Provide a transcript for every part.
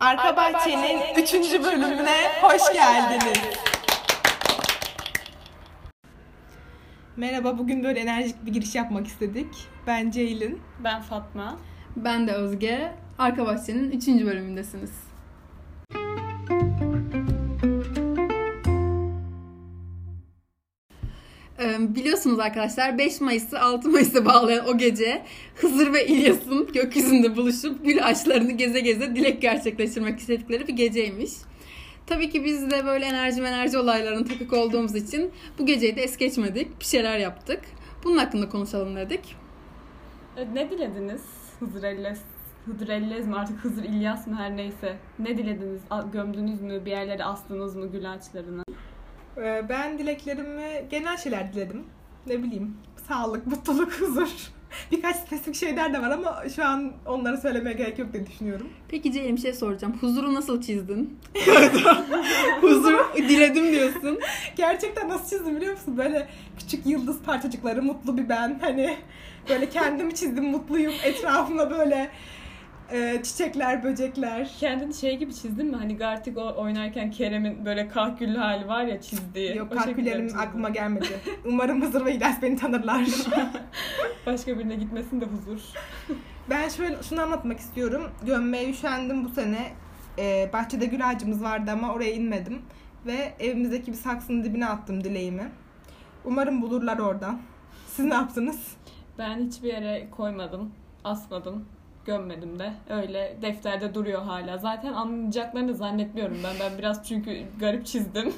Arka Bahçe'nin 3. bölümüne hoş geldiniz. Merhaba, bugün böyle enerjik bir giriş yapmak istedik. Ben Ceylin. Ben Fatma. Ben de Özge. Arka Bahçe'nin 3. bölümündesiniz. Biliyorsunuz arkadaşlar 5 Mayıs'ı 6 Mayıs'a bağlayan o gece Hızır ve İlyas'ın gökyüzünde buluşup gül ağaçlarını geze geze dilek gerçekleştirmek istedikleri bir geceymiş. Tabii ki biz de böyle enerji enerji olaylarına takık olduğumuz için bu geceyi de es geçmedik. Bir şeyler yaptık. Bunun hakkında konuşalım dedik. E, Ne dilediniz? Hızır Ellez, Hızır Ellez mi artık Hızır İlyas mı her neyse. Ne dilediniz? Gömdünüz mü? Bir yerlere astınız mı gül ağaçlarına? Ee, Ben dileklerimi genel şeyler diledim. Ne bileyim, sağlık, mutluluk, huzur. Birkaç spesifik şeyler de var ama şu an onları söylemeye gerek yok diye düşünüyorum. Peki Ceylin bir şey soracağım. Huzuru nasıl çizdin? Huzuru diledim diyorsun. Gerçekten nasıl çizdim biliyor musun? Böyle küçük yıldız parçacıkları, mutlu bir ben. Hani böyle kendimi çizdim, mutluyum. Etrafımda böyle e, çiçekler, böcekler. Kendini şey gibi çizdin mi? Hani Gartic oynarken Kerem'in böyle kahküllü hali var ya çizdiği. Yok çizdin. aklıma gelmedi. Umarım Hızır ve İlyas beni tanırlar. Başka birine gitmesin de huzur. ben şöyle şunu anlatmak istiyorum. Gömmeye üşendim bu sene. Ee, bahçede gül ağacımız vardı ama oraya inmedim. Ve evimizdeki bir saksının dibine attım dileğimi. Umarım bulurlar oradan. Siz ne yaptınız? Ben hiçbir yere koymadım, asmadım, gömmedim de. Öyle defterde duruyor hala. Zaten anlayacaklarını zannetmiyorum ben. Ben biraz çünkü garip çizdim.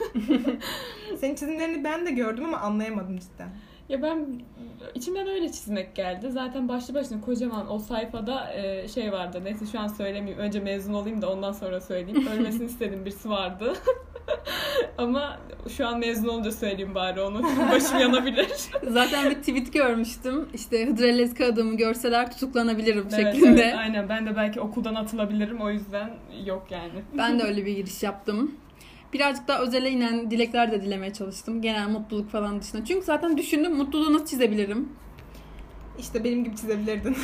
Senin çizimlerini ben de gördüm ama anlayamadım cidden. Ya ben içimden öyle çizmek geldi. Zaten başlı başına kocaman o sayfada e, şey vardı. Neyse şu an söylemeyeyim. Önce mezun olayım da ondan sonra söyleyeyim. Ölmesini istediğim birisi vardı. Ama şu an mezun olunca söyleyeyim bari onu. Başım yanabilir. Zaten bir tweet görmüştüm. İşte Hıdrellez kağıdımı görseler tutuklanabilirim Evet, şeklinde. evet, aynen. Ben de belki okuldan atılabilirim. O yüzden yok yani. Ben de öyle bir giriş yaptım. Birazcık daha özele inen dilekler de dilemeye çalıştım. Genel mutluluk falan dışında. Çünkü zaten düşündüm mutluluğu nasıl çizebilirim? İşte benim gibi çizebilirdin.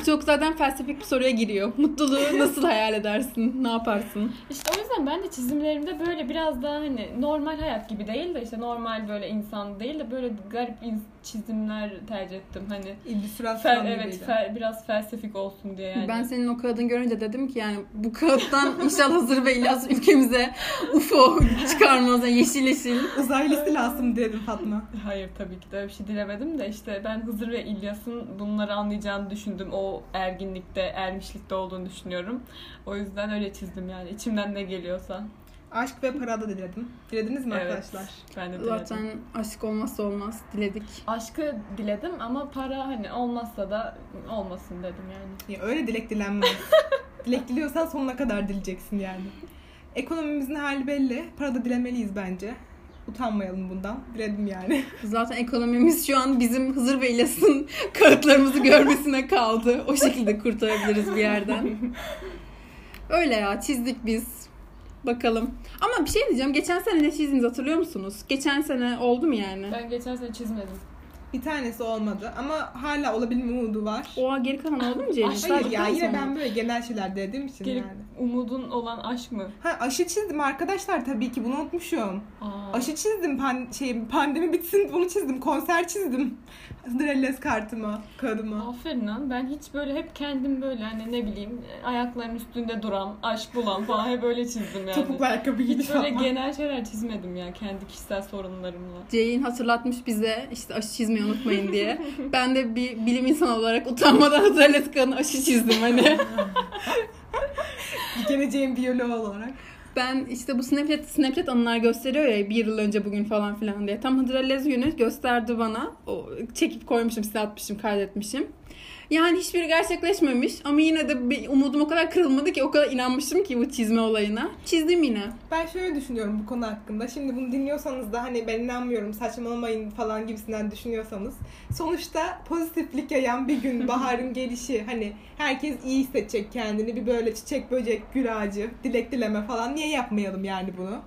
Bu çok zaten felsefik bir soruya giriyor. Mutluluğu nasıl hayal edersin? Ne yaparsın? İşte o yüzden ben de çizimlerimde böyle biraz daha hani normal hayat gibi değil de işte normal böyle insan değil de böyle garip çizimler tercih ettim. Hani İllüstrasyon fel, evet fel- biraz felsefik olsun diye yani. Ben senin o kağıdını görünce dedim ki yani bu kağıttan inşallah Hızır ve İlyas ülkemize UFO çıkarmaz. Yeşil yeşil. Uzaylısı lazım dedim Fatma. Hayır tabii ki de öyle bir şey dilemedim de işte ben Hızır ve İlyas'ın bunları anlayacağını düşündüm. O erginlikte, ermişlikte olduğunu düşünüyorum. O yüzden öyle çizdim yani. İçimden ne geliyorsa. Aşk ve para da diledim. Dilediniz mi Evet. arkadaşlar? Ben de diledim. Zaten aşk olmazsa olmaz. Diledik. Aşkı diledim ama para hani olmazsa da olmasın dedim yani. Ya öyle dilek dilenmez. dilek diliyorsan sonuna kadar dileyeceksin yani. Ekonomimizin hali belli. Para da dilemeliyiz bence. Utanmayalım bundan. Diledim yani. Zaten ekonomimiz şu an bizim Hızır ve İlyas'ın kağıtlarımızı görmesine kaldı. O şekilde kurtarabiliriz bir yerden. Öyle ya çizdik biz. Bakalım. Ama bir şey diyeceğim. Geçen sene ne çizdiniz hatırlıyor musunuz? Geçen sene oldu mu yani? Ben geçen sene çizmedim. Bir tanesi olmadı ama hala olabilme umudu var. Oha geri kalan oldu mu Ceylin? Ay, Hayır ya yine sana. ben böyle genel şeyler dediğim için Gelip yani. umudun olan aşk mı? Ha aşı çizdim arkadaşlar tabii ki bunu unutmuşum. Aa. Aşı çizdim pan şey pandemi bitsin bunu çizdim. Konser çizdim. Drelles kartıma, kağıdıma. Aferin lan. Ben hiç böyle hep kendim böyle hani ne bileyim ayaklarının üstünde duran, aşk bulan falan hep böyle çizdim yani. Topuklu ayakkabı Hiç giydim böyle ama. genel şeyler çizmedim ya kendi kişisel sorunlarımla. Ceylin hatırlatmış bize işte aşı çizmeyi unutmayın diye. Ben de bir bilim insanı olarak utanmadan Hızır Eleskan'ın aşı çizdim hani. Geleceğin biyoloğu olarak. Ben işte bu Snapchat, Snapchat anılar gösteriyor ya bir yıl önce bugün falan filan diye. Tam Hıdrellez günü gösterdi bana. O çekip koymuşum, size atmışım, kaydetmişim. Yani hiçbiri gerçekleşmemiş ama yine de bir umudum o kadar kırılmadı ki o kadar inanmıştım ki bu çizme olayına. Çizdim yine. Ben şöyle düşünüyorum bu konu hakkında. Şimdi bunu dinliyorsanız da hani ben inanmıyorum saçmalamayın falan gibisinden düşünüyorsanız. Sonuçta pozitiflik yayan bir gün baharın gelişi. Hani herkes iyi hissedecek kendini. Bir böyle çiçek böcek gül ağacı dilek dileme falan. Niye yapmayalım yani bunu?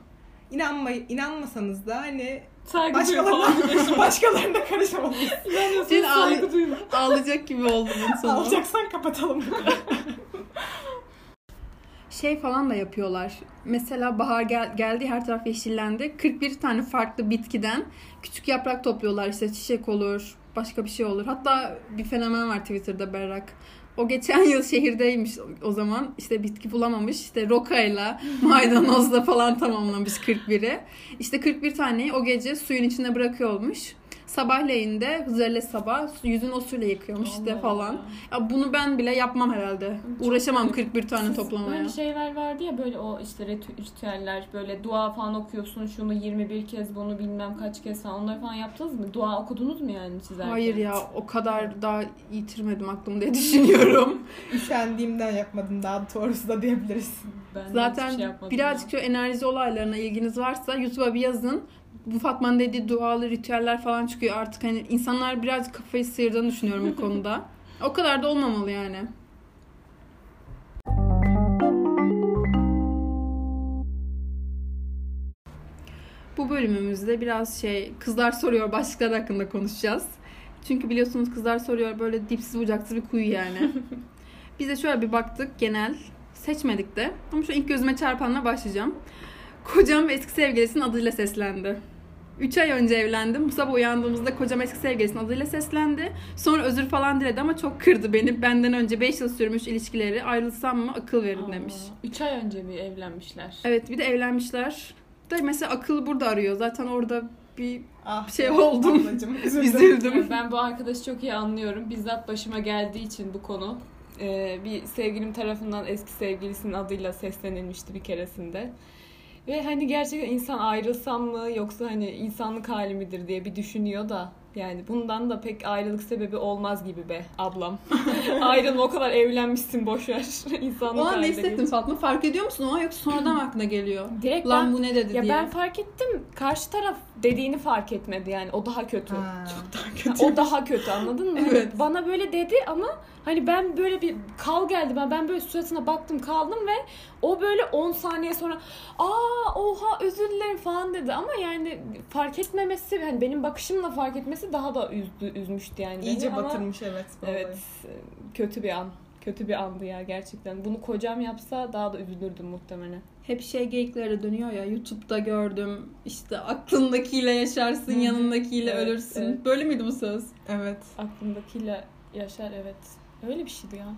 İnanmay inanmasanız da hani Saygı duyuyor falan. başkalarına, karışamayız. İnanıyorsun Senin saygı ağ- duyma. Ağlayacak gibi oldum bunun sonu. Alacaksan kapatalım. şey falan da yapıyorlar. Mesela bahar gel- geldi her taraf yeşillendi. 41 tane farklı bitkiden küçük yaprak topluyorlar. İşte çiçek olur, başka bir şey olur. Hatta bir fenomen var Twitter'da Berrak. O geçen yıl şehirdeymiş o zaman. İşte bitki bulamamış. İşte rokayla, maydanozla falan tamamlamış 41'i. İşte 41 taneyi o gece suyun içine bırakıyormuş. Sabahleyin de sabah yüzünü o suyla yıkıyormuş işte Allah falan. Allah. Ya bunu ben bile yapmam herhalde. Çok Uğraşamam garip. 41 tane Siz toplamaya. Böyle şeyler vardı ya böyle o işte ritü- ritüeller böyle dua falan okuyorsun şunu 21 kez bunu bilmem kaç kez falan onları falan yaptınız mı? Dua okudunuz mu yani çizerken? Hayır ya o kadar daha yitirmedim aklımı diye düşünüyorum. Üşendiğimden yapmadım daha doğrusu da diyebiliriz. Ben Zaten şey yapmadım birazcık şu enerji olaylarına ilginiz varsa YouTube'a bir yazın. Bu Fatma'nın dediği dualı ritüeller falan çıkıyor artık hani insanlar birazcık kafayı sıyırdığını düşünüyorum bu konuda. O kadar da olmamalı yani. Bu bölümümüzde biraz şey kızlar soruyor başlıklar hakkında konuşacağız. Çünkü biliyorsunuz kızlar soruyor böyle dipsiz bucaksız bir kuyu yani. Biz de şöyle bir baktık genel seçmedik de ama şu ilk gözüme çarpanla başlayacağım. Kocam eski sevgilisinin adıyla seslendi. 3 ay önce evlendim. Bu sabah uyandığımızda kocam eski sevgilisinin adıyla seslendi. Sonra özür falan diledi ama çok kırdı beni. Benden önce 5 yıl sürmüş ilişkileri ayrılsam mı akıl verin demiş. 3 ay önce mi evlenmişler? Evet bir de evlenmişler. Da mesela akıl burada arıyor. Zaten orada bir Ah, şey oldum. ablacığım, üzüldüm. üzüldüm. Ben bu arkadaşı çok iyi anlıyorum. Bizzat başıma geldiği için bu konu. Ee, bir sevgilim tarafından eski sevgilisinin adıyla seslenilmişti bir keresinde. Ve hani gerçekten insan ayrılsam mı yoksa hani insanlık hali midir diye bir düşünüyor da yani bundan da pek ayrılık sebebi olmaz gibi be ablam. Ayrılma o kadar evlenmişsin boşver. İnsanlık O an ne hissettin geç. Fatma? Fark ediyor musun? O yoksa sonradan aklına geliyor? Direkt Lan ben, bu ne dedi ya diye. ben fark ettim. Karşı taraf dediğini fark etmedi yani. O daha kötü. Ha. O daha kötü anladın mı? Evet. Bana böyle dedi ama hani ben böyle bir kal geldi. Ben ben böyle suratına baktım kaldım ve o böyle 10 saniye sonra aa oha özür dilerim falan dedi ama yani fark etmemesi hani benim bakışımla fark etmesi daha da üzdü, üzmüştü yani. beni. İyice Ama batırmış evet. bu Evet kötü bir an. Kötü bir andı ya gerçekten. Bunu kocam yapsa daha da üzülürdüm muhtemelen. Hep şey geyikleri dönüyor ya YouTube'da gördüm işte aklındakiyle yaşarsın yanındakiyle Evet, ölürsün. evet. Böyle miydi bu söz? Evet. Aklımdakiyle yaşar evet. Öyle bir şeydi ya.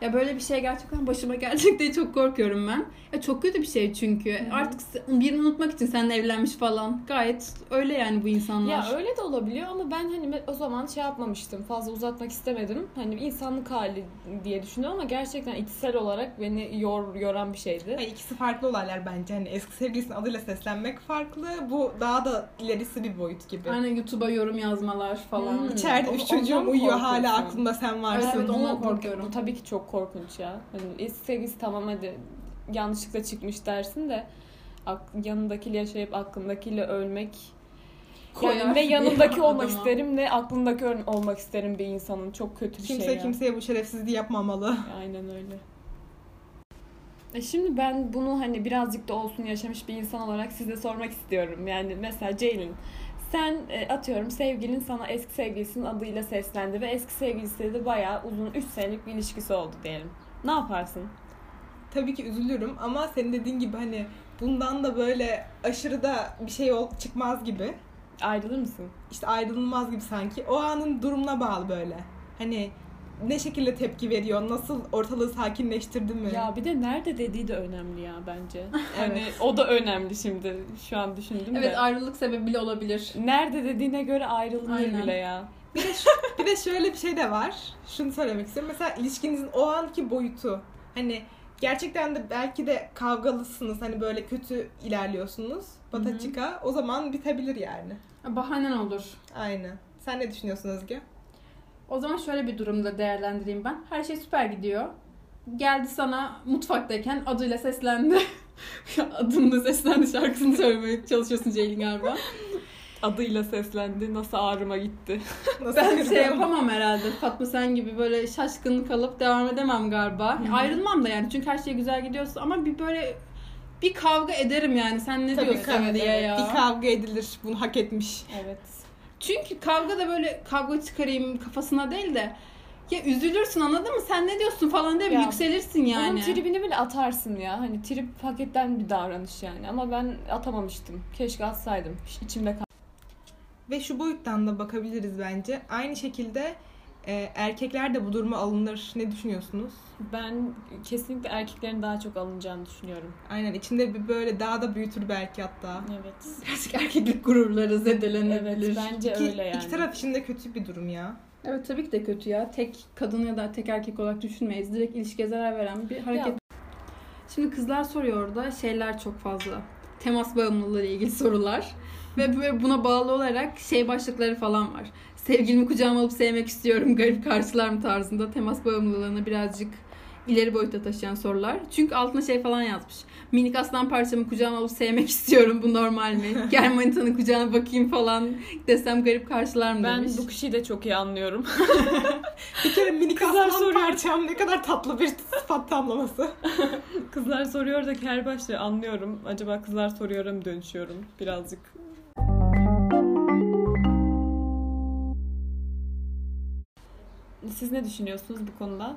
Ya böyle bir şey gerçekten başıma gelecek diye çok korkuyorum ben. Ya çok kötü bir şey çünkü. Hı. Artık birini unutmak için seninle evlenmiş falan. Gayet öyle yani bu insanlar. Ya öyle de olabiliyor ama ben hani o zaman şey yapmamıştım. Fazla uzatmak istemedim. Hani bir insanlık hali diye düşünüyorum ama gerçekten içsel olarak beni yor yoran bir şeydi. Hayır, ikisi farklı olaylar bence. Hani eski sevgilisinin adıyla seslenmek farklı. Bu daha da ilerisi bir boyut gibi. Aynen YouTube'a yorum yazmalar falan. Hmm. İçeride üç çocuğum uyuyor hala aklımda sen varsın. Evet, bu, ondan bu- korkuyorum. Bu, tabii ki çok korkunç ya. Hani eski sevgilisi tamam hadi yanlışlıkla çıkmış dersin de ak- yanındakiyle yaşayıp aklındakiyle ölmek Koyar yani ne yanındaki olmak adama. isterim ne aklındaki ol- olmak isterim bir insanın. Çok kötü bir Kimse şey ya. kimseye bu şerefsizliği yapmamalı. Aynen öyle. E şimdi ben bunu hani birazcık da olsun yaşamış bir insan olarak size sormak istiyorum. Yani mesela Ceylin sen e, atıyorum sevgilin sana eski sevgilisinin adıyla seslendi ve eski sevgilisiyle de bayağı uzun 3 senelik bir ilişkisi oldu diyelim. Ne yaparsın? Tabii ki üzülürüm ama senin dediğin gibi hani bundan da böyle aşırı da bir şey ol- çıkmaz gibi. Ayrılır mısın? İşte ayrılmaz gibi sanki. O anın durumuna bağlı böyle. Hani ne şekilde tepki veriyor, nasıl ortalığı sakinleştirdi mi? Ya bir de nerede dediği de önemli ya bence. Hani Evet. o da önemli şimdi şu an düşündüm Evet de. ayrılık sebebi bile olabilir. Nerede dediğine göre ayrılınır Aynen. bile ya. Bir de, şu- bir de şöyle bir şey de var. Şunu söylemek istiyorum. Mesela ilişkinizin o anki boyutu. Hani gerçekten de belki de kavgalısınız. Hani böyle kötü ilerliyorsunuz. Bata Hı hı. çıka. O zaman bitebilir yani. Bahanen olur. Aynen. Sen ne düşünüyorsun Özge? O zaman şöyle bir durumda değerlendireyim ben. Her şey süper gidiyor. Geldi sana mutfaktayken adıyla seslendi. Adımla seslendi şarkısını söylemeye çalışıyorsun Ceylin galiba. Adıyla seslendi. Nasıl ağrıma gitti. Nasıl Ben şey yapamam herhalde. Fatma sen gibi böyle şaşkın kalıp devam edemem galiba. Hı hı. Ayrılmam da yani çünkü her şey güzel gidiyorsa ama bir böyle bir kavga ederim yani. Sen ne Tabii diyorsun kavga, diye evet. ya. Bir kavga edilir. Bunu hak etmiş. Evet. Çünkü kavga da böyle kavga çıkarayım kafasına değil de Ya üzülürsün anladın mı? Sen ne diyorsun falan diye bir Ya, yükselirsin yani. Onun tribini bile atarsın ya. Hani trip paketten bir davranış yani. Ama ben atamamıştım. Keşke atsaydım. İçimde kaldı. Ve şu boyuttan da bakabiliriz bence. Aynı şekilde e, erkekler de bu duruma alınır. Ne düşünüyorsunuz? Ben kesinlikle erkeklerin daha çok alınacağını düşünüyorum. Aynen içinde bir böyle daha da büyütür belki hatta. Evet. Birazcık erkeklik gururları zedelenebilir. Evet bence İki, öyle yani. iki taraf için de kötü bir durum ya. Evet tabii ki de kötü ya. Tek kadın ya da tek erkek olarak düşünmeyiz. Direkt ilişkiye zarar veren bir hareket. Ya. Şimdi kızlar soruyor orada şeyler çok fazla. Temas bağımlılığı ile ilgili sorular. Ve buna bağlı olarak şey başlıkları falan var. Sevgilimi kucağıma alıp sevmek istiyorum. Garip karşılar mı tarzında temas bağımlılığını birazcık ileri boyuta taşıyan sorular. Çünkü altına şey falan yazmış. Minik aslan parçamı kucağıma alıp sevmek istiyorum. Bu normal mi? Gel manitanın kucağına bakayım falan desem garip karşılar mı Ben demiş. bu kişiyi de çok iyi anlıyorum. Bir kere minik Kızlar aslan soruyor. parçam ne kadar tatlı bir sıfat tamlaması. kızlar soruyor da her başta anlıyorum. Acaba kızlar soruyor'a mı dönüşüyorum birazcık? Siz ne düşünüyorsunuz bu konuda?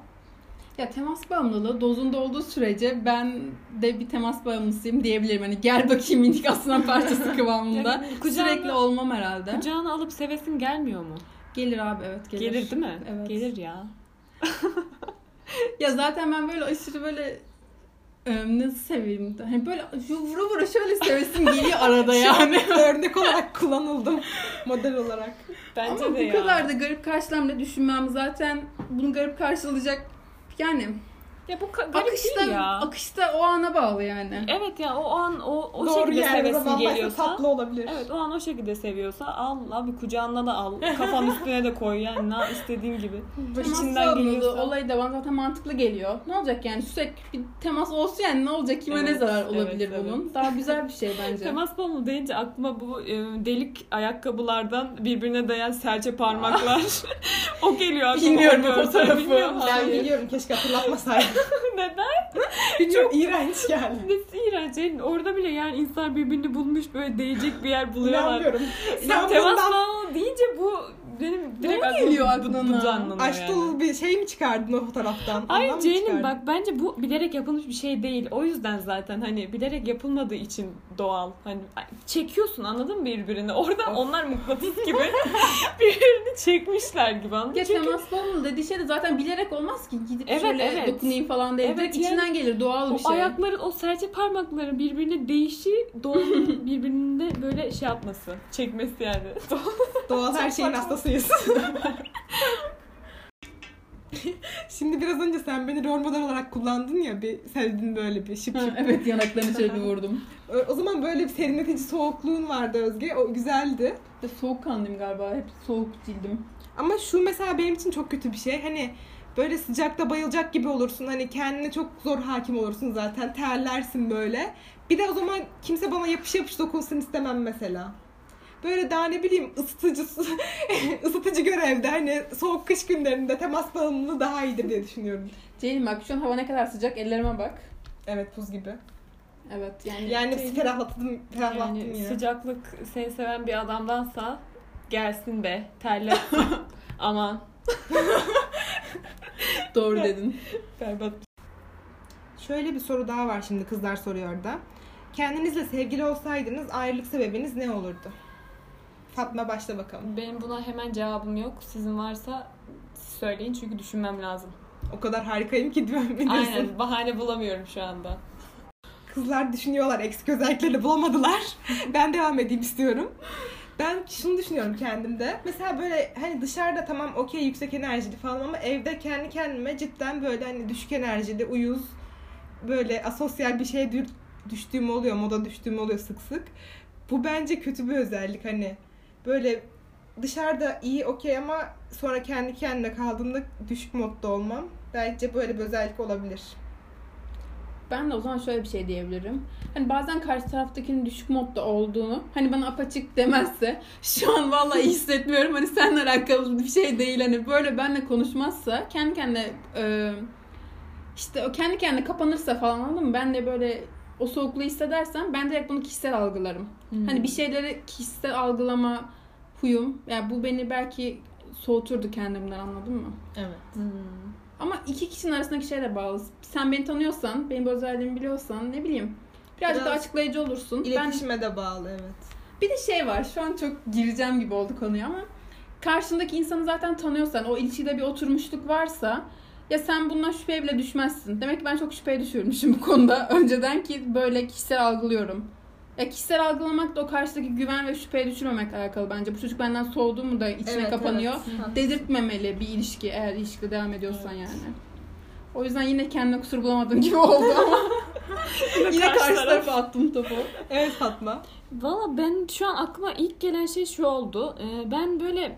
Ya temas bağımlılığı dozunda olduğu sürece ben de bir temas bağımlısıyım diyebilirim. Hani gel bakayım minik aslan parçası kıvamında. Yani kucağına- Sürekli olmam herhalde. Kucağına alıp sevesin gelmiyor mu? Gelir abi evet gelir. Gelir, değil mi? Evet. Gelir ya. Ya zaten ben böyle aşırı böyle nasıl seveyim. Hani böyle vura vura şöyle sevesim geliyor arada yani. Örnek olarak kullanıldım. Model olarak. Bence Ama de bu ya. kadar da garip karşılamda düşünmem zaten bunu garip karşılayacak yani Ya bu ka- garip akışta değil ya. akışta o ana bağlı yani. Evet ya o an o, o Doğru şekilde yerde sevesin geliyorsa. tatlı olabilir. Evet o an o şekilde seviyorsa al abi kucağına da al. Kafan üstüne de koy yani ne istediğin gibi. Temas İçinden geliyorsa. olayı da bana zaten mantıklı geliyor. Ne olacak yani sürekli bir temas olsun yani ne olacak kime ne Evet, zarar evet, olabilir evet. bunun? Daha güzel bir şey bence. Temas bağımlılığı deyince aklıma bu e, delik ayakkabılardan birbirine dayan serçe parmaklar o geliyor aklıma. Bilmiyorum O bu fotoğrafı. bilmiyorum. Ben biliyorum keşke hatırlatmasaydım. Neden? Bilmiyorum iğrenç geldi. Nesi iğrenç. Yani Orada bile yani insan birbirini bulmuş böyle değecek bir yer buluyorlar. İnanmıyorum. Sen temas bundan deyince bu benim direkt Ne geliyor aklına? canlanıyor aşk yani. dolu bir şey mi çıkardın o fotoğraftan? Hayır Ceylin bak bence bu bilerek yapılmış bir şey değil. O yüzden zaten hani bilerek yapılmadığı için doğal. Hani çekiyorsun anladın mı birbirini? Orada onlar mıknatıs gibi birbirini çekmişler gibi anladın mı? Ya Çünkü temas bağımlılığı dediği şey de zaten bilerek olmaz ki. Gidip Evet, şöyle evet. dokunayım falan değil. Evet, Direkt yani içinden gelir doğal bir o şey. ayakların, o serçe parmakların birbirine değişi doğanın birbirinde böyle şey yapması, çekmesi yani. Doğal her şeyin hastasıyız. Şimdi biraz önce sen beni rol model olarak kullandın ya bir sevdin böyle bir şıp şıp. evet yanaklarını şöyle bir vurdum. O zaman böyle bir serinletici soğukluğun vardı Özge. O güzeldi. Ve soğukkanlıyım galiba. Hep soğuk cildim. Ama şu mesela benim için çok kötü bir şey. Hani böyle sıcakta bayılacak gibi olursun. Hani kendine çok zor hakim olursun zaten. Terlersin böyle. Bir de o zaman kimse bana yapış yapış dokunsun istemem mesela. Böyle daha ne bileyim ısıtıcı ısıtıcı görevde hani soğuk kış günlerinde temas bağımlılığı daha iyidir diye düşünüyorum. Ceylin bak şu an hava ne kadar sıcak. Ellerime bak. Evet buz gibi. Evet yani. Yani Şey- ferahlattım, ferahlattım Yani yine. sıcaklık seni seven bir adamdansa gelsin be, terletsin. Aman. Doğru dedin. Berbat. Şöyle bir soru daha var şimdi kızlar soruyor da. Kendinizle sevgili olsaydınız ayrılık sebebiniz ne olurdu? Fatma başla bakalım. Benim buna hemen cevabım yok. Sizin varsa siz söyleyin çünkü düşünmem lazım. O kadar harikayım ki diyorum. Aynen bahane bulamıyorum şu anda. Kızlar düşünüyorlar eksik özelliklerini bulamadılar. ben devam edeyim istiyorum. Ben şunu düşünüyorum kendimde. Mesela böyle hani dışarıda tamam okey yüksek enerjili falan ama evde kendi kendime cidden böyle hani düşük enerjili, uyuz, böyle asosyal bir şeye dü- düştüğüm oluyor, moda düştüğüm oluyor sık sık. Bu bence kötü bir özellik hani. Böyle dışarıda iyi okey ama sonra kendi kendine kaldığımda düşük modda olmam. Bence böyle bir özellik olabilir. Ben de o zaman şöyle bir şey diyebilirim. Hani bazen karşı taraftakinin düşük modda olduğunu hani bana apaçık demezse şu an vallahi hissetmiyorum. Hani seninle alakalı bir şey değil. Hani böyle benimle konuşmazsa kendi kendine e, işte o kendi kendine kapanırsa falan anladın mı? Ben de böyle o soğukluğu hissedersem ben direkt bunu kişisel algılarım. Hmm. Hani bir şeyleri kişisel algılama huyum. Yani bu beni belki soğuturdu kendimden anladın mı? Evet. Hmm. Ama iki kişinin arasındaki şey de bağlı. Sen beni tanıyorsan, benim bu özelliğimi biliyorsan ne bileyim. Birazcık Biraz da açıklayıcı olursun. Ben İletişime de bağlı evet. bir de şey var. Şu an çok gireceğim gibi oldu konuya ama karşındaki insanı zaten tanıyorsan, o ilişkide bir oturmuşluk varsa ya sen bundan şüpheye bile düşmezsin. Demek ki ben çok şüpheye düşürmüşüm bu konuda. Önceden ki böyle kişisel algılıyorum. Ya kişisel algılamak da o karşıdaki güven ve şüpheye düşürmemek alakalı bence. Bu çocuk benden soğudu mu da içine Evet, kapanıyor. evet. Dedirtmemeli bir ilişki eğer ilişkide devam ediyorsan yani. O yüzden yine kendine kusur bulamadığım gibi oldu ama yine karşı karşı taraf. tarafa attım topu. Evet Fatma. Valla ben şu an aklıma ilk gelen şey şu oldu. Ee, ben böyle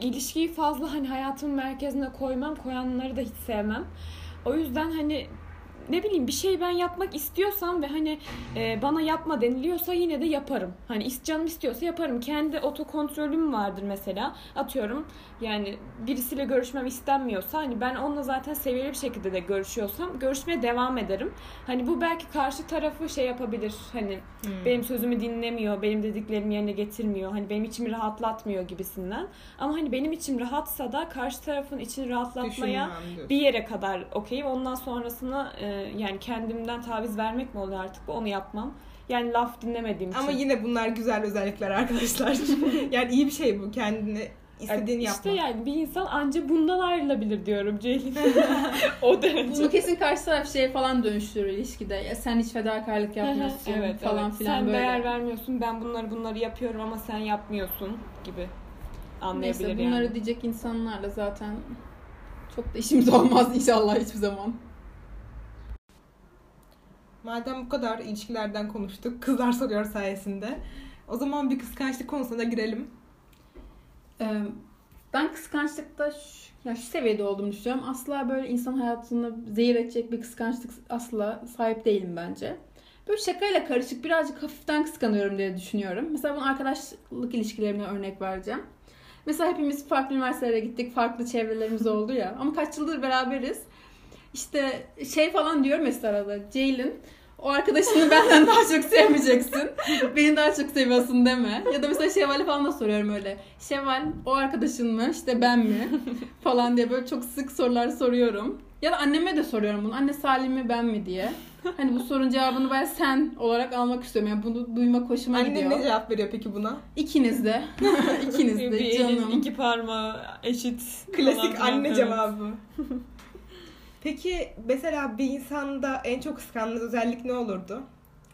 ilişkiyi fazla hani hayatımın merkezine koymam. Koyanları da hiç sevmem. O yüzden hani ne bileyim bir şey ben yapmak istiyorsam ve hani e, bana yapma deniliyorsa yine de yaparım. Hani canım istiyorsa yaparım. Kendi otokontrolüm vardır mesela. Atıyorum yani birisiyle görüşmem istenmiyorsa hani ben onunla zaten seviyeli bir şekilde de görüşüyorsam görüşmeye devam ederim. Hani bu belki karşı tarafı şey yapabilir. Hani Hmm. benim sözümü dinlemiyor, benim dediklerimi yerine getirmiyor, hani benim içimi rahatlatmıyor gibisinden. Ama hani benim içim rahatsa da karşı tarafın içini rahatlatmaya bir yere kadar okeyim. Ondan sonrasına e, yani kendimden taviz vermek mi oluyor artık bu onu yapmam. Yani laf dinlemediğim için. Ama yine bunlar güzel özellikler arkadaşlar. yani iyi bir şey bu kendini istediğini yani işte yapmak. yani bir insan anca bundan ayrılabilir diyorum Ceylin. o derece. Bunu kesin karşı taraf şeye falan dönüştürür ilişkide. Ya sen hiç fedakarlık yapmıyorsun evet, falan evet. filan Sen böyle. değer vermiyorsun, ben bunları bunları yapıyorum ama sen yapmıyorsun gibi anlayabilir Neyse bunları yani. diyecek insanlarla zaten çok da işimiz olmaz inşallah hiçbir zaman. Madem bu kadar ilişkilerden konuştuk, kızlar soruyor sayesinde. O zaman bir kıskançlık konusuna girelim. Ee, ben kıskançlıkta şu, ya şu seviyede olduğumu düşünüyorum. Asla böyle insan hayatını zehir edecek bir kıskançlık asla sahip değilim bence. Böyle şakayla karışık birazcık hafiften kıskanıyorum diye düşünüyorum. Mesela bunu arkadaşlık ilişkilerimle örnek vereceğim. Mesela hepimiz farklı üniversitelere gittik. Farklı çevrelerimiz oldu ya. Ama kaç yıldır beraberiz. İşte şey falan diyor mesela arada. Ceylin o arkadaşını benden daha çok sevmeyeceksin. Beni daha çok seviyorsun deme. Ya da mesela Şevval'e falan da soruyorum öyle. Şevval o arkadaşın mı? İşte ben mi? falan diye böyle çok sık sorular soruyorum. Ya da anneme de soruyorum bunu. Anne Salim mi ben mi diye. Hani bu sorunun cevabını ben sen olarak almak istiyorum. Yani bunu duymak hoşuma Anne gidiyor. ne cevap veriyor peki buna? İkiniz de. İkiniz bir de elin canım. iki parmağı eşit. Klasik anne cevabı. Peki mesela bir insanda en çok kıskandığınız özellik ne olurdu?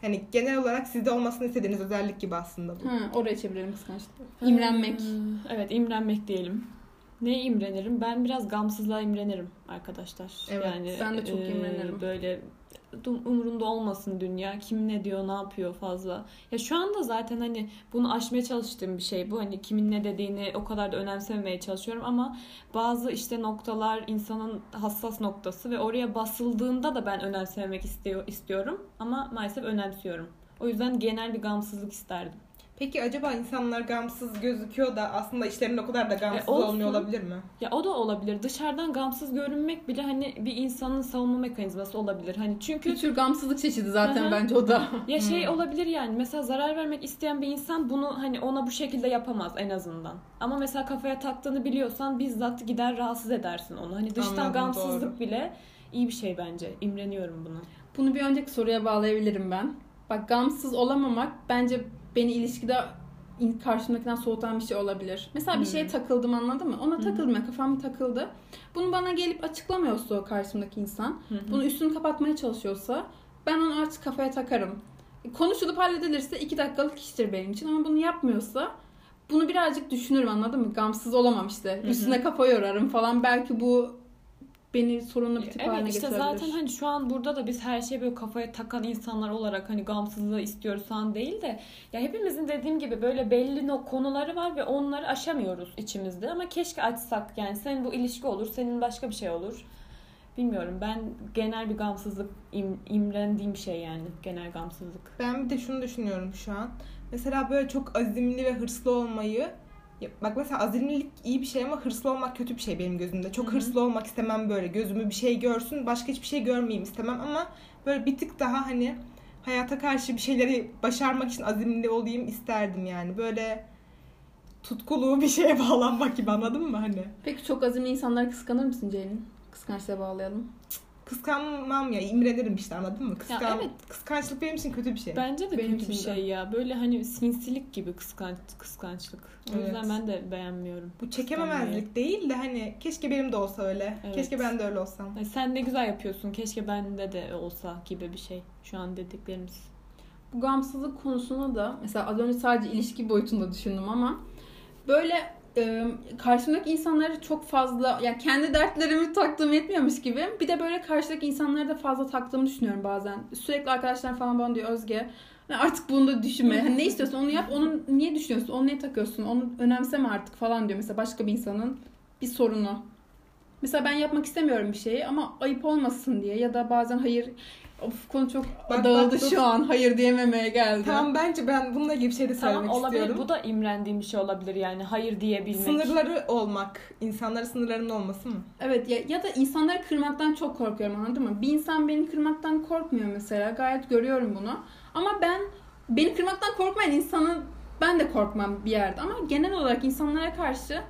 Hani genel olarak sizde olmasını istediğiniz özellik gibi aslında bu. Ha, oraya çevirelim kıskançlığı. İmrenmek. Hmm, Evet imrenmek diyelim. Ne imrenirim? Ben biraz gamsızlığa imrenirim arkadaşlar. Evet, yani, ben de çok e, imrenirim. Böyle umurunda olmasın dünya. Kim ne diyor, ne yapıyor fazla. Ya şu anda zaten hani bunu aşmaya çalıştığım bir şey bu. Hani kimin ne dediğini o kadar da önemsememeye çalışıyorum ama bazı işte noktalar insanın hassas noktası ve oraya basıldığında da ben önemsememek istiyor istiyorum ama maalesef önemsiyorum. O yüzden genel bir gamsızlık isterdim. Peki acaba insanlar gamsız gözüküyor da aslında içlerinde o kadar da gamsız E, olsun. olmuyor olabilir mi? Ya o da olabilir. Dışarıdan gamsız görünmek bile hani bir insanın savunma mekanizması olabilir. Hani çünkü Bir tür gamsızlık çeşidi zaten Hı hı. bence o da. ya şey Hmm. olabilir yani mesela zarar vermek isteyen bir insan bunu hani ona bu şekilde yapamaz en azından. Ama mesela kafaya taktığını biliyorsan bizzat gider rahatsız edersin onu. Hani dıştan Anladım, gamsızlık doğru. bile iyi bir şey bence. İmreniyorum buna. Bunu bir önceki soruya bağlayabilirim ben. Bak gamsız olamamak bence beni ilişkide in- karşımdakinden soğutan bir şey olabilir. Mesela bir Hmm. şeye takıldım anladın mı? Ona takıldım ya kafam takıldı. Bunu bana gelip açıklamıyorsa o karşımdaki insan, hı. bunu üstünü kapatmaya çalışıyorsa ben onu artık kafaya takarım. Konuşulup halledilirse iki dakikalık iştir benim için ama bunu yapmıyorsa bunu birazcık düşünürüm anladın mı? Gamsız olamam işte. Üstüne kafa yorarım falan. Belki bu beni sorunlu bir tip haline Evet işte getirebilir. zaten hani şu an burada da biz her şeyi böyle kafaya takan insanlar olarak hani gamsızlığı istiyoruz falan değil de ya hepimizin dediğim gibi böyle belli no konuları var ve onları aşamıyoruz içimizde ama keşke açsak yani senin bu ilişki olur senin başka bir şey olur. Bilmiyorum ben genel bir gamsızlık im, imrendiğim şey yani genel gamsızlık. Ben bir de şunu düşünüyorum şu an. Mesela böyle çok azimli ve hırslı olmayı ya bak mesela azimlilik iyi bir şey ama hırslı olmak kötü bir şey benim gözümde. Çok Hı hı. hırslı olmak istemem böyle. Gözümü bir şey görsün, başka hiçbir şey görmeyeyim istemem ama böyle bir tık daha hani hayata karşı bir şeyleri başarmak için azimli olayım isterdim yani. Böyle tutkulu bir şeye bağlanmak gibi anladın mı hani? Peki çok azimli insanları kıskanır mısın Ceylin? Kıskançlığa bağlayalım. Kıskanmam ya imrenirim işte anladın mı? Kıskan, evet. Kıskançlık benim için kötü bir şey. Bence de Benim kötü bir için de. şey ya. Böyle hani sinsilik gibi kıskanç, kıskançlık. O Evet. yüzden ben de beğenmiyorum. Bu çekememezlik değil de hani keşke benim de olsa öyle. Evet. Keşke ben de öyle olsam. Yani sen ne güzel yapıyorsun. Keşke bende de olsa gibi bir şey. Şu an dediklerimiz. Bu gamsızlık konusuna da mesela az önce sadece ilişki boyutunda düşündüm ama böyle e, karşımdaki insanları çok fazla yani kendi dertlerimi taktığım yetmiyormuş gibi bir de böyle karşıdaki insanları da fazla taktığımı düşünüyorum bazen. Sürekli arkadaşlar falan bana diyor Özge "hani artık bunu da düşünme. Hani ne istiyorsun onu yap. Onu niye düşünüyorsun? Onu niye takıyorsun? Onu önemseme artık falan diyor. Mesela başka bir insanın bir sorunu. Mesela ben yapmak istemiyorum bir şeyi ama ayıp olmasın diye ya da bazen hayır Of konu çok Bak, dağıldı bak, dur. şu an. Hayır diyememeye geldi. Tamam bence ben bununla ilgili bir şey de söylemek Tamam olabilir. istiyorum. Bu da imrendiğim bir şey olabilir yani. Hayır diyebilmek. Sınırları olmak. insanların sınırlarının olması mı? Evet ya, ya da insanları kırmaktan çok korkuyorum anladın mı? Bir insan beni kırmaktan korkmuyor mesela. Gayet görüyorum bunu. Ama ben beni kırmaktan korkmayan insanı ben de korkmam bir yerde. Ama genel olarak insanlara karşı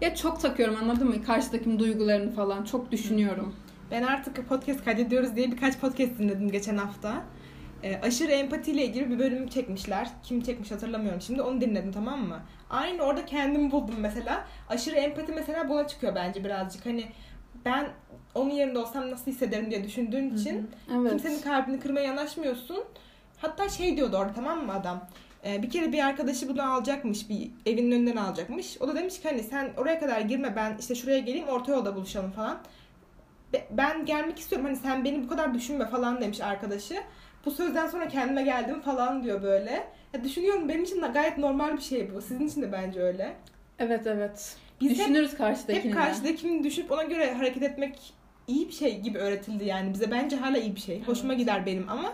ya çok takıyorum anladın mı? Karşıdakinin duygularını falan çok düşünüyorum. Ben artık podcast kaydediyoruz diye birkaç podcast dinledim geçen hafta. Ee, aşırı empatiyle ilgili bir bölüm çekmişler. Kim çekmiş hatırlamıyorum şimdi. Onu dinledim tamam mı? Aynı orada kendimi buldum mesela. Aşırı empati mesela buna çıkıyor bence birazcık. Hani ben onun yerinde olsam nasıl hissederim diye düşündüğün için Evet. kimsenin kalbini kırmaya yanaşmıyorsun. Hatta şey diyordu orada tamam mı adam? Ee, bir kere bir arkadaşı bunu alacakmış. Bir evinin önünden alacakmış. O da demiş ki hani sen oraya kadar girme ben işte şuraya geleyim orta yolda buluşalım falan. Be- Ben gelmek istiyorum hani sen beni bu kadar düşünme falan demiş arkadaşı. Bu sözden sonra kendime geldim falan diyor böyle. Ya düşünüyorum benim için de gayet normal bir şey bu. Sizin için de bence öyle. Evet evet. Biz hep, Düşünürüz karşıdakini hep karşıdakini düşünüp ona göre hareket etmek iyi bir şey gibi öğretildi yani bize. Bence hala iyi bir şey. Hoşuma Evet. gider benim ama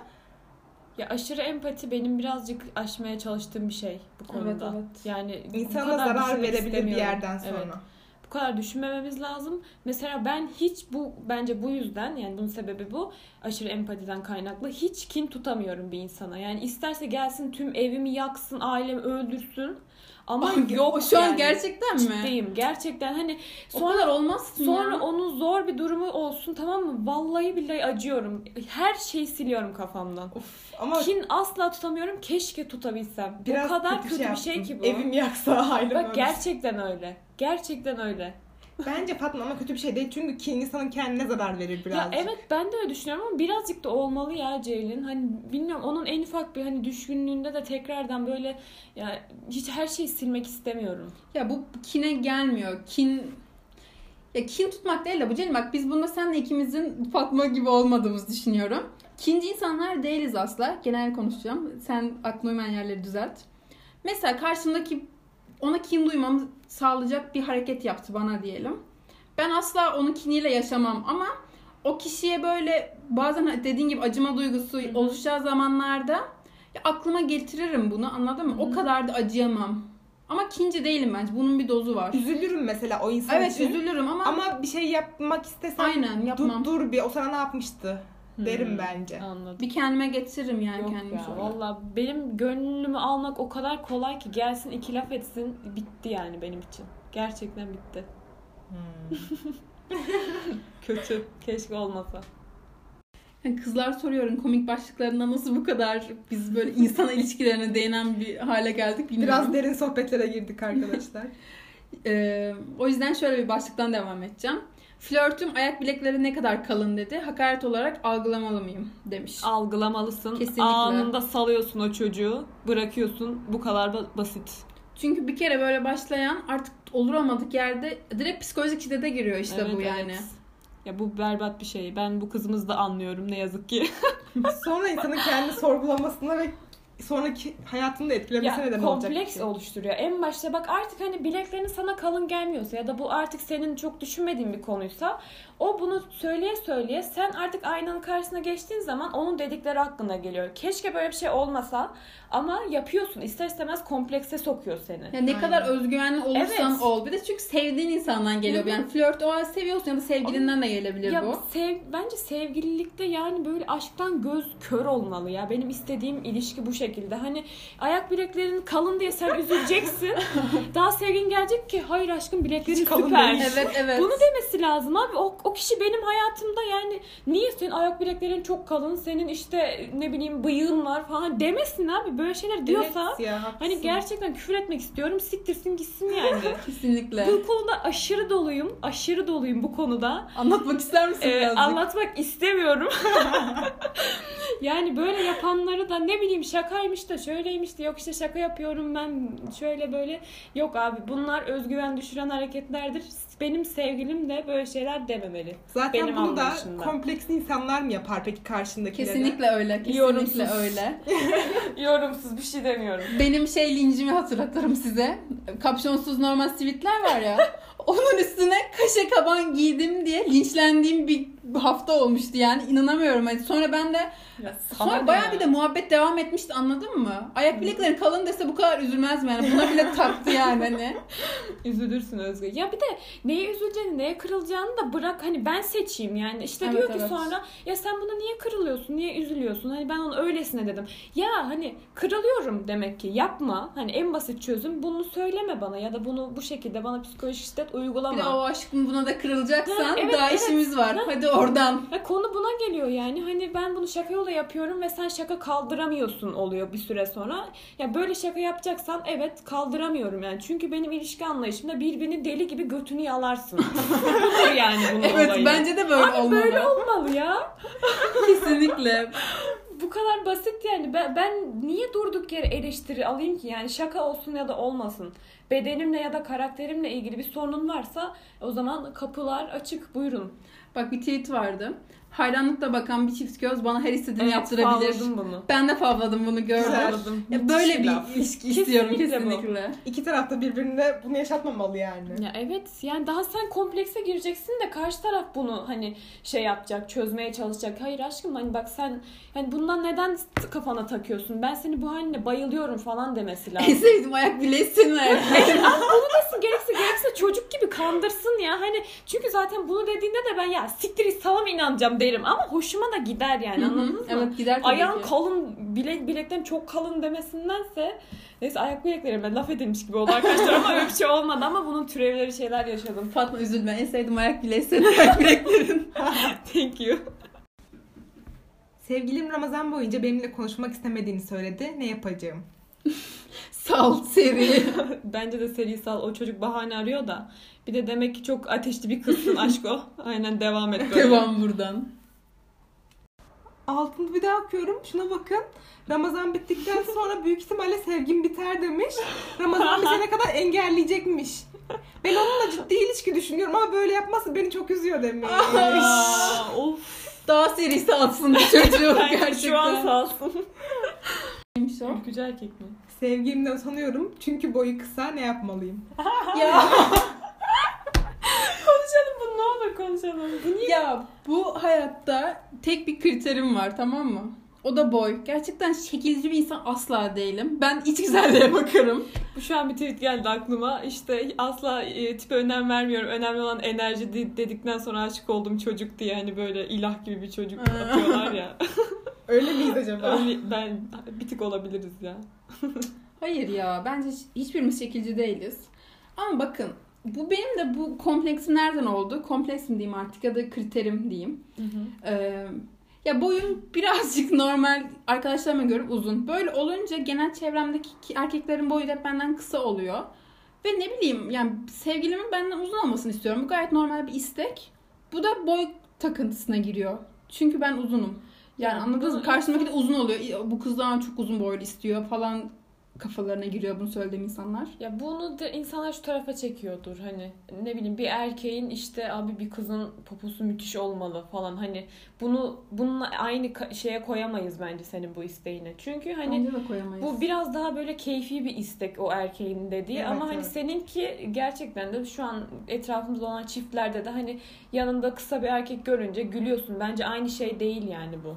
Ya aşırı empati benim birazcık aşmaya çalıştığım bir şey bu konuda. Evet, evet. Yani bu insana kadar zarar verebilir bir yerden sonra. Evet. Bu kadar düşünmememiz lazım. Mesela ben hiç bu bence bu yüzden yani bunun sebebi bu aşırı empatiden kaynaklı hiç kin tutamıyorum bir insana. Yani isterse gelsin tüm evimi yaksın, ailemi öldürsün. Ama yok o şu an yani. gerçekten mi? Ciddiyim. Gerçekten hani O sonra kadar olmazsın Sonra ya. onun zor bir durumu olsun tamam mı? Vallahi billahi acıyorum. Her şeyi siliyorum kafamdan. Of, ama Kin asla tutamıyorum. Keşke tutabilsem. biraz o kadar kötü, bir yaptın. şey ki bu. Evim yaksa ailem Bak ölsün. gerçekten öyle. Gerçekten öyle. Bence Fatma ama kötü bir şey değil. Çünkü kin insanın kendine zarar verir birazcık. Ya evet ben de öyle düşünüyorum ama birazcık da olmalı ya Ceylin. Hani bilmiyorum onun en ufak bir hani düşkünlüğünde de tekrardan böyle ya hiç her şeyi silmek istemiyorum. Ya bu kine gelmiyor. Kin ya kin tutmak değil de bu Ceylin bak biz bunda senle ikimizin Fatma gibi olmadığımızı düşünüyorum. Kinci insanlar değiliz asla. Genel konuşacağım. Sen aklına uymayan yerleri düzelt. Mesela karşımdaki ona kin duymamı sağlayacak bir hareket yaptı bana diyelim. Ben asla onun kiniyle yaşamam ama o kişiye böyle bazen dediğin gibi acıma duygusu hı. oluşacağı zamanlarda ya aklıma getiririm bunu anladın mı? O kadar da acıyamam. Ama kinci değilim bence. Bunun bir dozu var. Üzülürüm mesela o insan Evet için. üzülürüm ama, Ama bir şey yapmak istesem aynen yapmam. dur dur bir o sana ne yapmıştı derim Hmm, bence. Anladım. Bir kendime getiririm yani Yok kendimi ya sonra. valla benim gönlümü almak o kadar kolay ki gelsin iki laf etsin bitti yani benim için. Gerçekten bitti. Kötü. Keşke olmasa. Yani kızlar soruyorum komik başlıklarında nasıl bu kadar biz böyle insan ilişkilerine değinen bir hale geldik bilmiyorum. Biraz derin sohbetlere girdik arkadaşlar. Ee, o yüzden şöyle bir başlıktan devam edeceğim. Flörtüm ayak bilekleri ne kadar kalın dedi. Hakaret olarak algılamalı mıyım demiş. Algılamalısın. Kesinlikle. Anında salıyorsun o çocuğu. Bırakıyorsun. Bu kadar ba- basit. Çünkü bir kere böyle başlayan artık olur olmadık yerde direkt psikolojik şiddete giriyor işte Evet, bu yani. evet. Ya bu berbat bir şey. Ben bu kızımızı da anlıyorum ne yazık ki. Sonra insanın kendi sorgulamasına ve sonraki hayatını da etkilemesine ya neden olacak. kompleks şey. oluşturuyor. En başta bak artık hani bileklerin sana kalın gelmiyorsa ya da bu artık senin çok düşünmediğin bir konuysa o bunu söyleye söyleye sen artık aynanın karşısına geçtiğin zaman onun dedikleri hakkında geliyor. Keşke böyle bir şey olmasa ama yapıyorsun. İster istemez komplekse sokuyor seni. Ya ne Aynen. kadar özgüvenli olursan Evet. ol. Bir de çünkü sevdiğin insandan geliyor. Yani flört o an seviyorsun ya da sevgilinden de gelebilir Ya bu. sev, bence sevgililikte yani böyle aşktan göz kör olmalı ya. Benim istediğim ilişki bu şekilde. Hani ayak bileklerin kalın diye sen üzüleceksin. Daha sevgin gelecek ki hayır aşkım bileklerin Hiç kalın süper. değil. Evet evet. Bunu demesi lazım abi. O, o kişi benim hayatımda yani niye senin ayak bileklerin çok kalın, senin işte ne bileyim bıyığın var falan demesin abi. Böyle şeyler diyorsa Evet ya, haklısın. hani gerçekten küfür etmek istiyorum. Siktirsin gitsin yani. Kesinlikle. bu konuda aşırı doluyum. Aşırı doluyum bu konuda. Anlatmak ister misin Ee, birazcık? anlatmak istemiyorum. yani böyle yapanları da ne bileyim şakaymış da şöyleymiş de yok işte şaka yapıyorum ben şöyle böyle. Yok abi bunlar özgüven düşüren hareketlerdir. Benim sevgilim de böyle şeyler dememeli. Zaten benim bunu da kompleksli insanlar mı yapar peki karşındakilere? Kesinlikle öyle. Kesinlikle Yorumsuz. öyle. Yorumsuz bir şey demiyorum. Benim şey lincimi hatırlatırım size. Kapşonsuz normal sivitler var ya. Onun üstüne kaşe kaban giydim diye linçlendiğim bir hafta olmuştu yani inanamıyorum. Hani sonra ben de sonra bayağı bir de muhabbet devam etmişti anladın mı? Ayak bilekleri kalın dese bu kadar üzülmez mi yani? Buna bile taktı yani hani. Üzülürsün Özge. Ya bir de neye üzüleceğini, neye kırılacağını da bırak hani ben seçeyim yani. İşte Evet, diyor ki evet. sonra ya sen buna niye kırılıyorsun, niye üzülüyorsun? Hani ben onu öylesine dedim. Ya hani kırılıyorum demek ki yapma. Hani en basit çözüm bunu söyleme bana ya da bunu bu şekilde bana psikolojik şiddet uygulama. Bir de o aşkım buna da kırılacaksan Ha, evet, daha evet. işimiz var. Ha. Hadi oradan. Ve konu buna geliyor yani. Hani ben bunu şaka yola yapıyorum ve sen şaka kaldıramıyorsun oluyor bir süre sonra. Ya böyle şaka yapacaksan evet kaldıramıyorum yani. Çünkü benim ilişki anlayışımda birbirini deli gibi götünü yalarsın. Yani bunun Evet olayı. bence de böyle Abi olmalı. böyle olmalı ya. Kesinlikle. Bu kadar basit yani. Ben, ben niye durduk yere eleştiri alayım ki? Yani şaka olsun ya da olmasın. Bedenimle ya da karakterimle ilgili bir sorunun varsa o zaman kapılar açık buyurun. Bak bir tweet vardı. Hayranlıkla bakan bir çift göz bana her istediğini Evet, yaptırabilir. favladım bunu. Ben de favladım bunu gördüm. Güzel. Favladım. Ya böyle bir laf. ilişki istiyorum Kesinlikle bu. kesinlikle. İki tarafta birbirine bunu yaşatmamalı yani. Ya evet yani daha sen komplekse gireceksin de karşı taraf bunu hani şey yapacak çözmeye çalışacak. Hayır aşkım hani bak sen hani bundan neden kafana takıyorsun? Ben seni bu haline bayılıyorum falan demesi En lazım. sevdiğim ayak senin ayak bileğin. Desin, gerekse gerekse çocuk gibi kandırsın ya. Hani çünkü zaten bunu dediğinde de ben ya siktir mı inanacağım derim ama hoşuma da gider yani anladınız mı? evet gider tabii Ayağın ki. kalın, bilek bilekten çok kalın demesindense neyse ayak bileklerime laf edilmiş gibi oldu arkadaşlar ama öyle bir şey olmadı ama bunun türevleri şeyler yaşadım. Fatma üzülme. En sevdiğim ayak bileği senin ayak bileklerin. Thank you. Sevgilim Ramazan boyunca benimle konuşmak istemediğini söyledi. Ne yapacağım? Sal seri. Bence de serisal o çocuk bahane arıyor da. Bir de demek ki çok ateşli bir kızsın aşko. Aynen devam et böyle. Devam buradan. Altını bir daha okuyorum. Şuna bakın. Ramazan bittikten sonra büyük ihtimalle sevgim biter demiş. Ramazan bitene kadar engelleyecekmiş. Ben onunla ciddi ilişki düşünüyorum ama böyle yapması beni çok üzüyor demiş. Aa, of. Daha serisi atsın bu çocuğu gerçekten. şu an sağ olsun. Neymiş o? Ülkücü erkek mi? Sevgimden utanıyorum çünkü boyu kısa ne yapmalıyım? Ya, Konuşalım bunu ne olur konuşalım. Bu niye? ya bu hayatta tek bir kriterim var tamam mı? O da boy. Gerçekten şekilci bir insan asla değilim. Ben iç güzelliğe bakarım. Şu an bir tweet geldi aklıma. İşte asla e, tipe önem vermiyorum. Önemli olan enerji de- dedikten sonra aşık olduğum çocuk diye hani böyle ilah gibi bir çocuk atıyorlar ya. Öyle miyiz acaba? Öyle, ben bir tık olabiliriz ya. Hayır ya bence hiç- hiçbirimiz şekilci değiliz. Ama bakın bu benim de bu kompleksim nereden oldu? Kompleksim diyeyim artık ya da kriterim diyeyim. Ee, ya boyum birazcık normal arkadaşlarıma göre uzun. Böyle olunca genel çevremdeki ki- erkeklerin boyu hep benden kısa oluyor. Ve ne bileyim yani sevgilimin benden uzun olmasını istiyorum. Bu gayet normal bir istek. Bu da boy takıntısına giriyor. Çünkü ben uzunum. Yani Ya anladınız mı? Karşımdaki de uzun oluyor. Bu kızlar çok uzun boylu istiyor falan kafalarına giriyor bunu söylediğim insanlar. Ya bunu da insanlar şu tarafa çekiyordur hani ne bileyim bir erkeğin işte abi bir kızın poposu müthiş olmalı falan hani bunu bununla aynı şeye koyamayız bence senin bu isteğine. Çünkü hani bu biraz daha böyle keyfi bir istek o erkeğin dediği Evet, ama hani evet. seninki gerçekten de şu an etrafımızda olan çiftlerde de hani yanında kısa bir erkek görünce gülüyorsun. Bence aynı şey değil yani bu.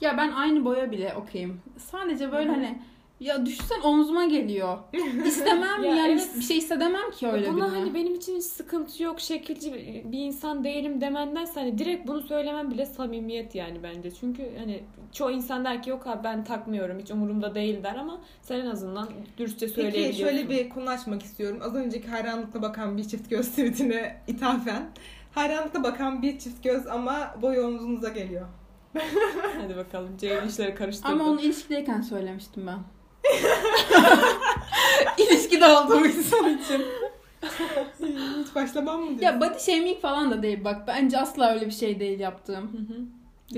Ya ben aynı boya bile okeyim. Sadece böyle hani Ya düşsen omzuma geliyor. İstemem Ya yani evet. bir şey hissedemem ki öyle Buna birine. hani benim için hiç sıkıntı yok, şekilci bir insan değilim demendense hani direkt bunu söylemem bile samimiyet yani bence. Çünkü hani çoğu insan der ki yok abi ben takmıyorum hiç umurumda değil der ama sen en azından dürüstçe Peki söyleyebiliyorsun. şöyle bir konu açmak istiyorum. Az önceki hayranlıkla bakan bir çift göz tweetine ithafen. Hayranlıkla bakan bir çift göz ama boy omuzunuza geliyor. Hadi bakalım Ceylin işleri karıştırdı. Ama onu ilişkideyken söylemiştim ben. İlişkide olduğum insan için. Hiç başlamam mı diyorsun? Ya body shaming falan da değil bak. Bence asla öyle bir şey değil yaptığım. Hı hı.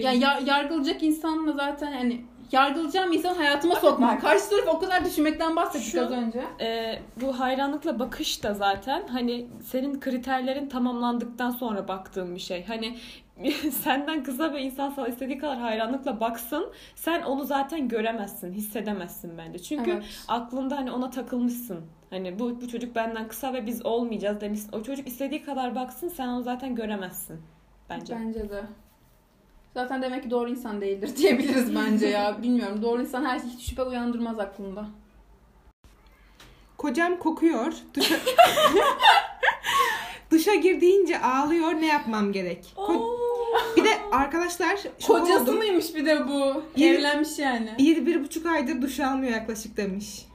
Ya, ya yargılayacak insanla zaten hani yargılayacağım insan hayatıma sokmam. Karşı tarafı o kadar düşünmekten bahsettik Şu- az önce. Ee, bu hayranlıkla bakış da zaten hani senin kriterlerin tamamlandıktan sonra baktığın bir şey. Hani senden kısa bir insan sana istediği kadar hayranlıkla baksın sen onu zaten göremezsin, hissedemezsin bence. Çünkü Evet. aklında hani ona takılmışsın. Hani bu, bu çocuk benden kısa ve biz olmayacağız demişsin. O çocuk istediği kadar baksın sen onu zaten göremezsin bence. Bence de. Zaten demek ki doğru insan değildir diyebiliriz bence ya. Bilmiyorum. Doğru insan her hiç şüphe uyandırmaz aklımda. Kocam kokuyor. Duşa... Duşa girdiğince ağlıyor. Ne yapmam gerek? Ko- bir de arkadaşlar şok Kocası oldum. mıymış bir de bu? Bir- Evlenmiş yani. Bir, bir buçuk aydır duş almıyor yaklaşık demiş.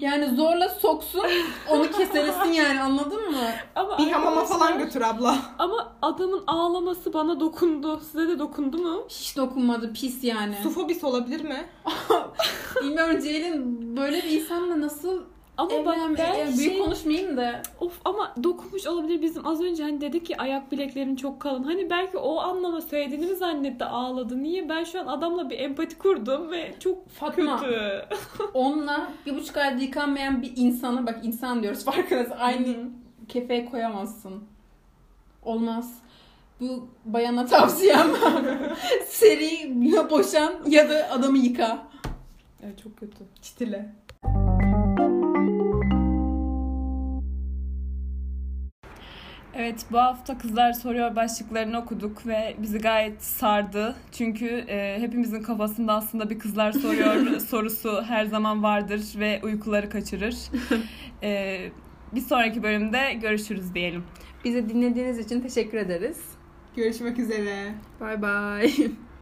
Yani zorla soksun onu keselesin yani anladın mı? Ama Bir hamama arkadaşlar- falan götür abla. Ama adamın ağlaması bana dokundu. Size de dokundu mu? Hiç dokunmadı pis yani. Sufobis olabilir mi? Bilmiyorum Ceylin böyle bir insanla nasıl Ama bak ben Yani büyük şey- konuşmayayım da. Of ama dokunmuş olabilir bizim az önce hani dedik ki ayak bileklerin çok kalın. Hani belki o anlama söylediğini mi zannetti ağladı. Niye? Ben şu an adamla bir empati kurdum ve çok Fatma kötü. onunla bir buçuk ayda yıkanmayan bir insanı bak insan diyoruz farkındasın aynı Hı. kefeye koyamazsın. Olmaz. Bu bayana tavsiyem. Seri ya boşan ya da adamı yıka. Evet çok kötü. Çitile. Evet bu hafta Kızlar Soruyor başlıklarını okuduk ve bizi gayet sardı. Çünkü e, hepimizin kafasında aslında bir Kızlar Soruyor sorusu her zaman vardır ve uykuları kaçırır. E, bir sonraki bölümde görüşürüz diyelim. Bizi dinlediğiniz için teşekkür ederiz. Görüşmek üzere. Bay bay.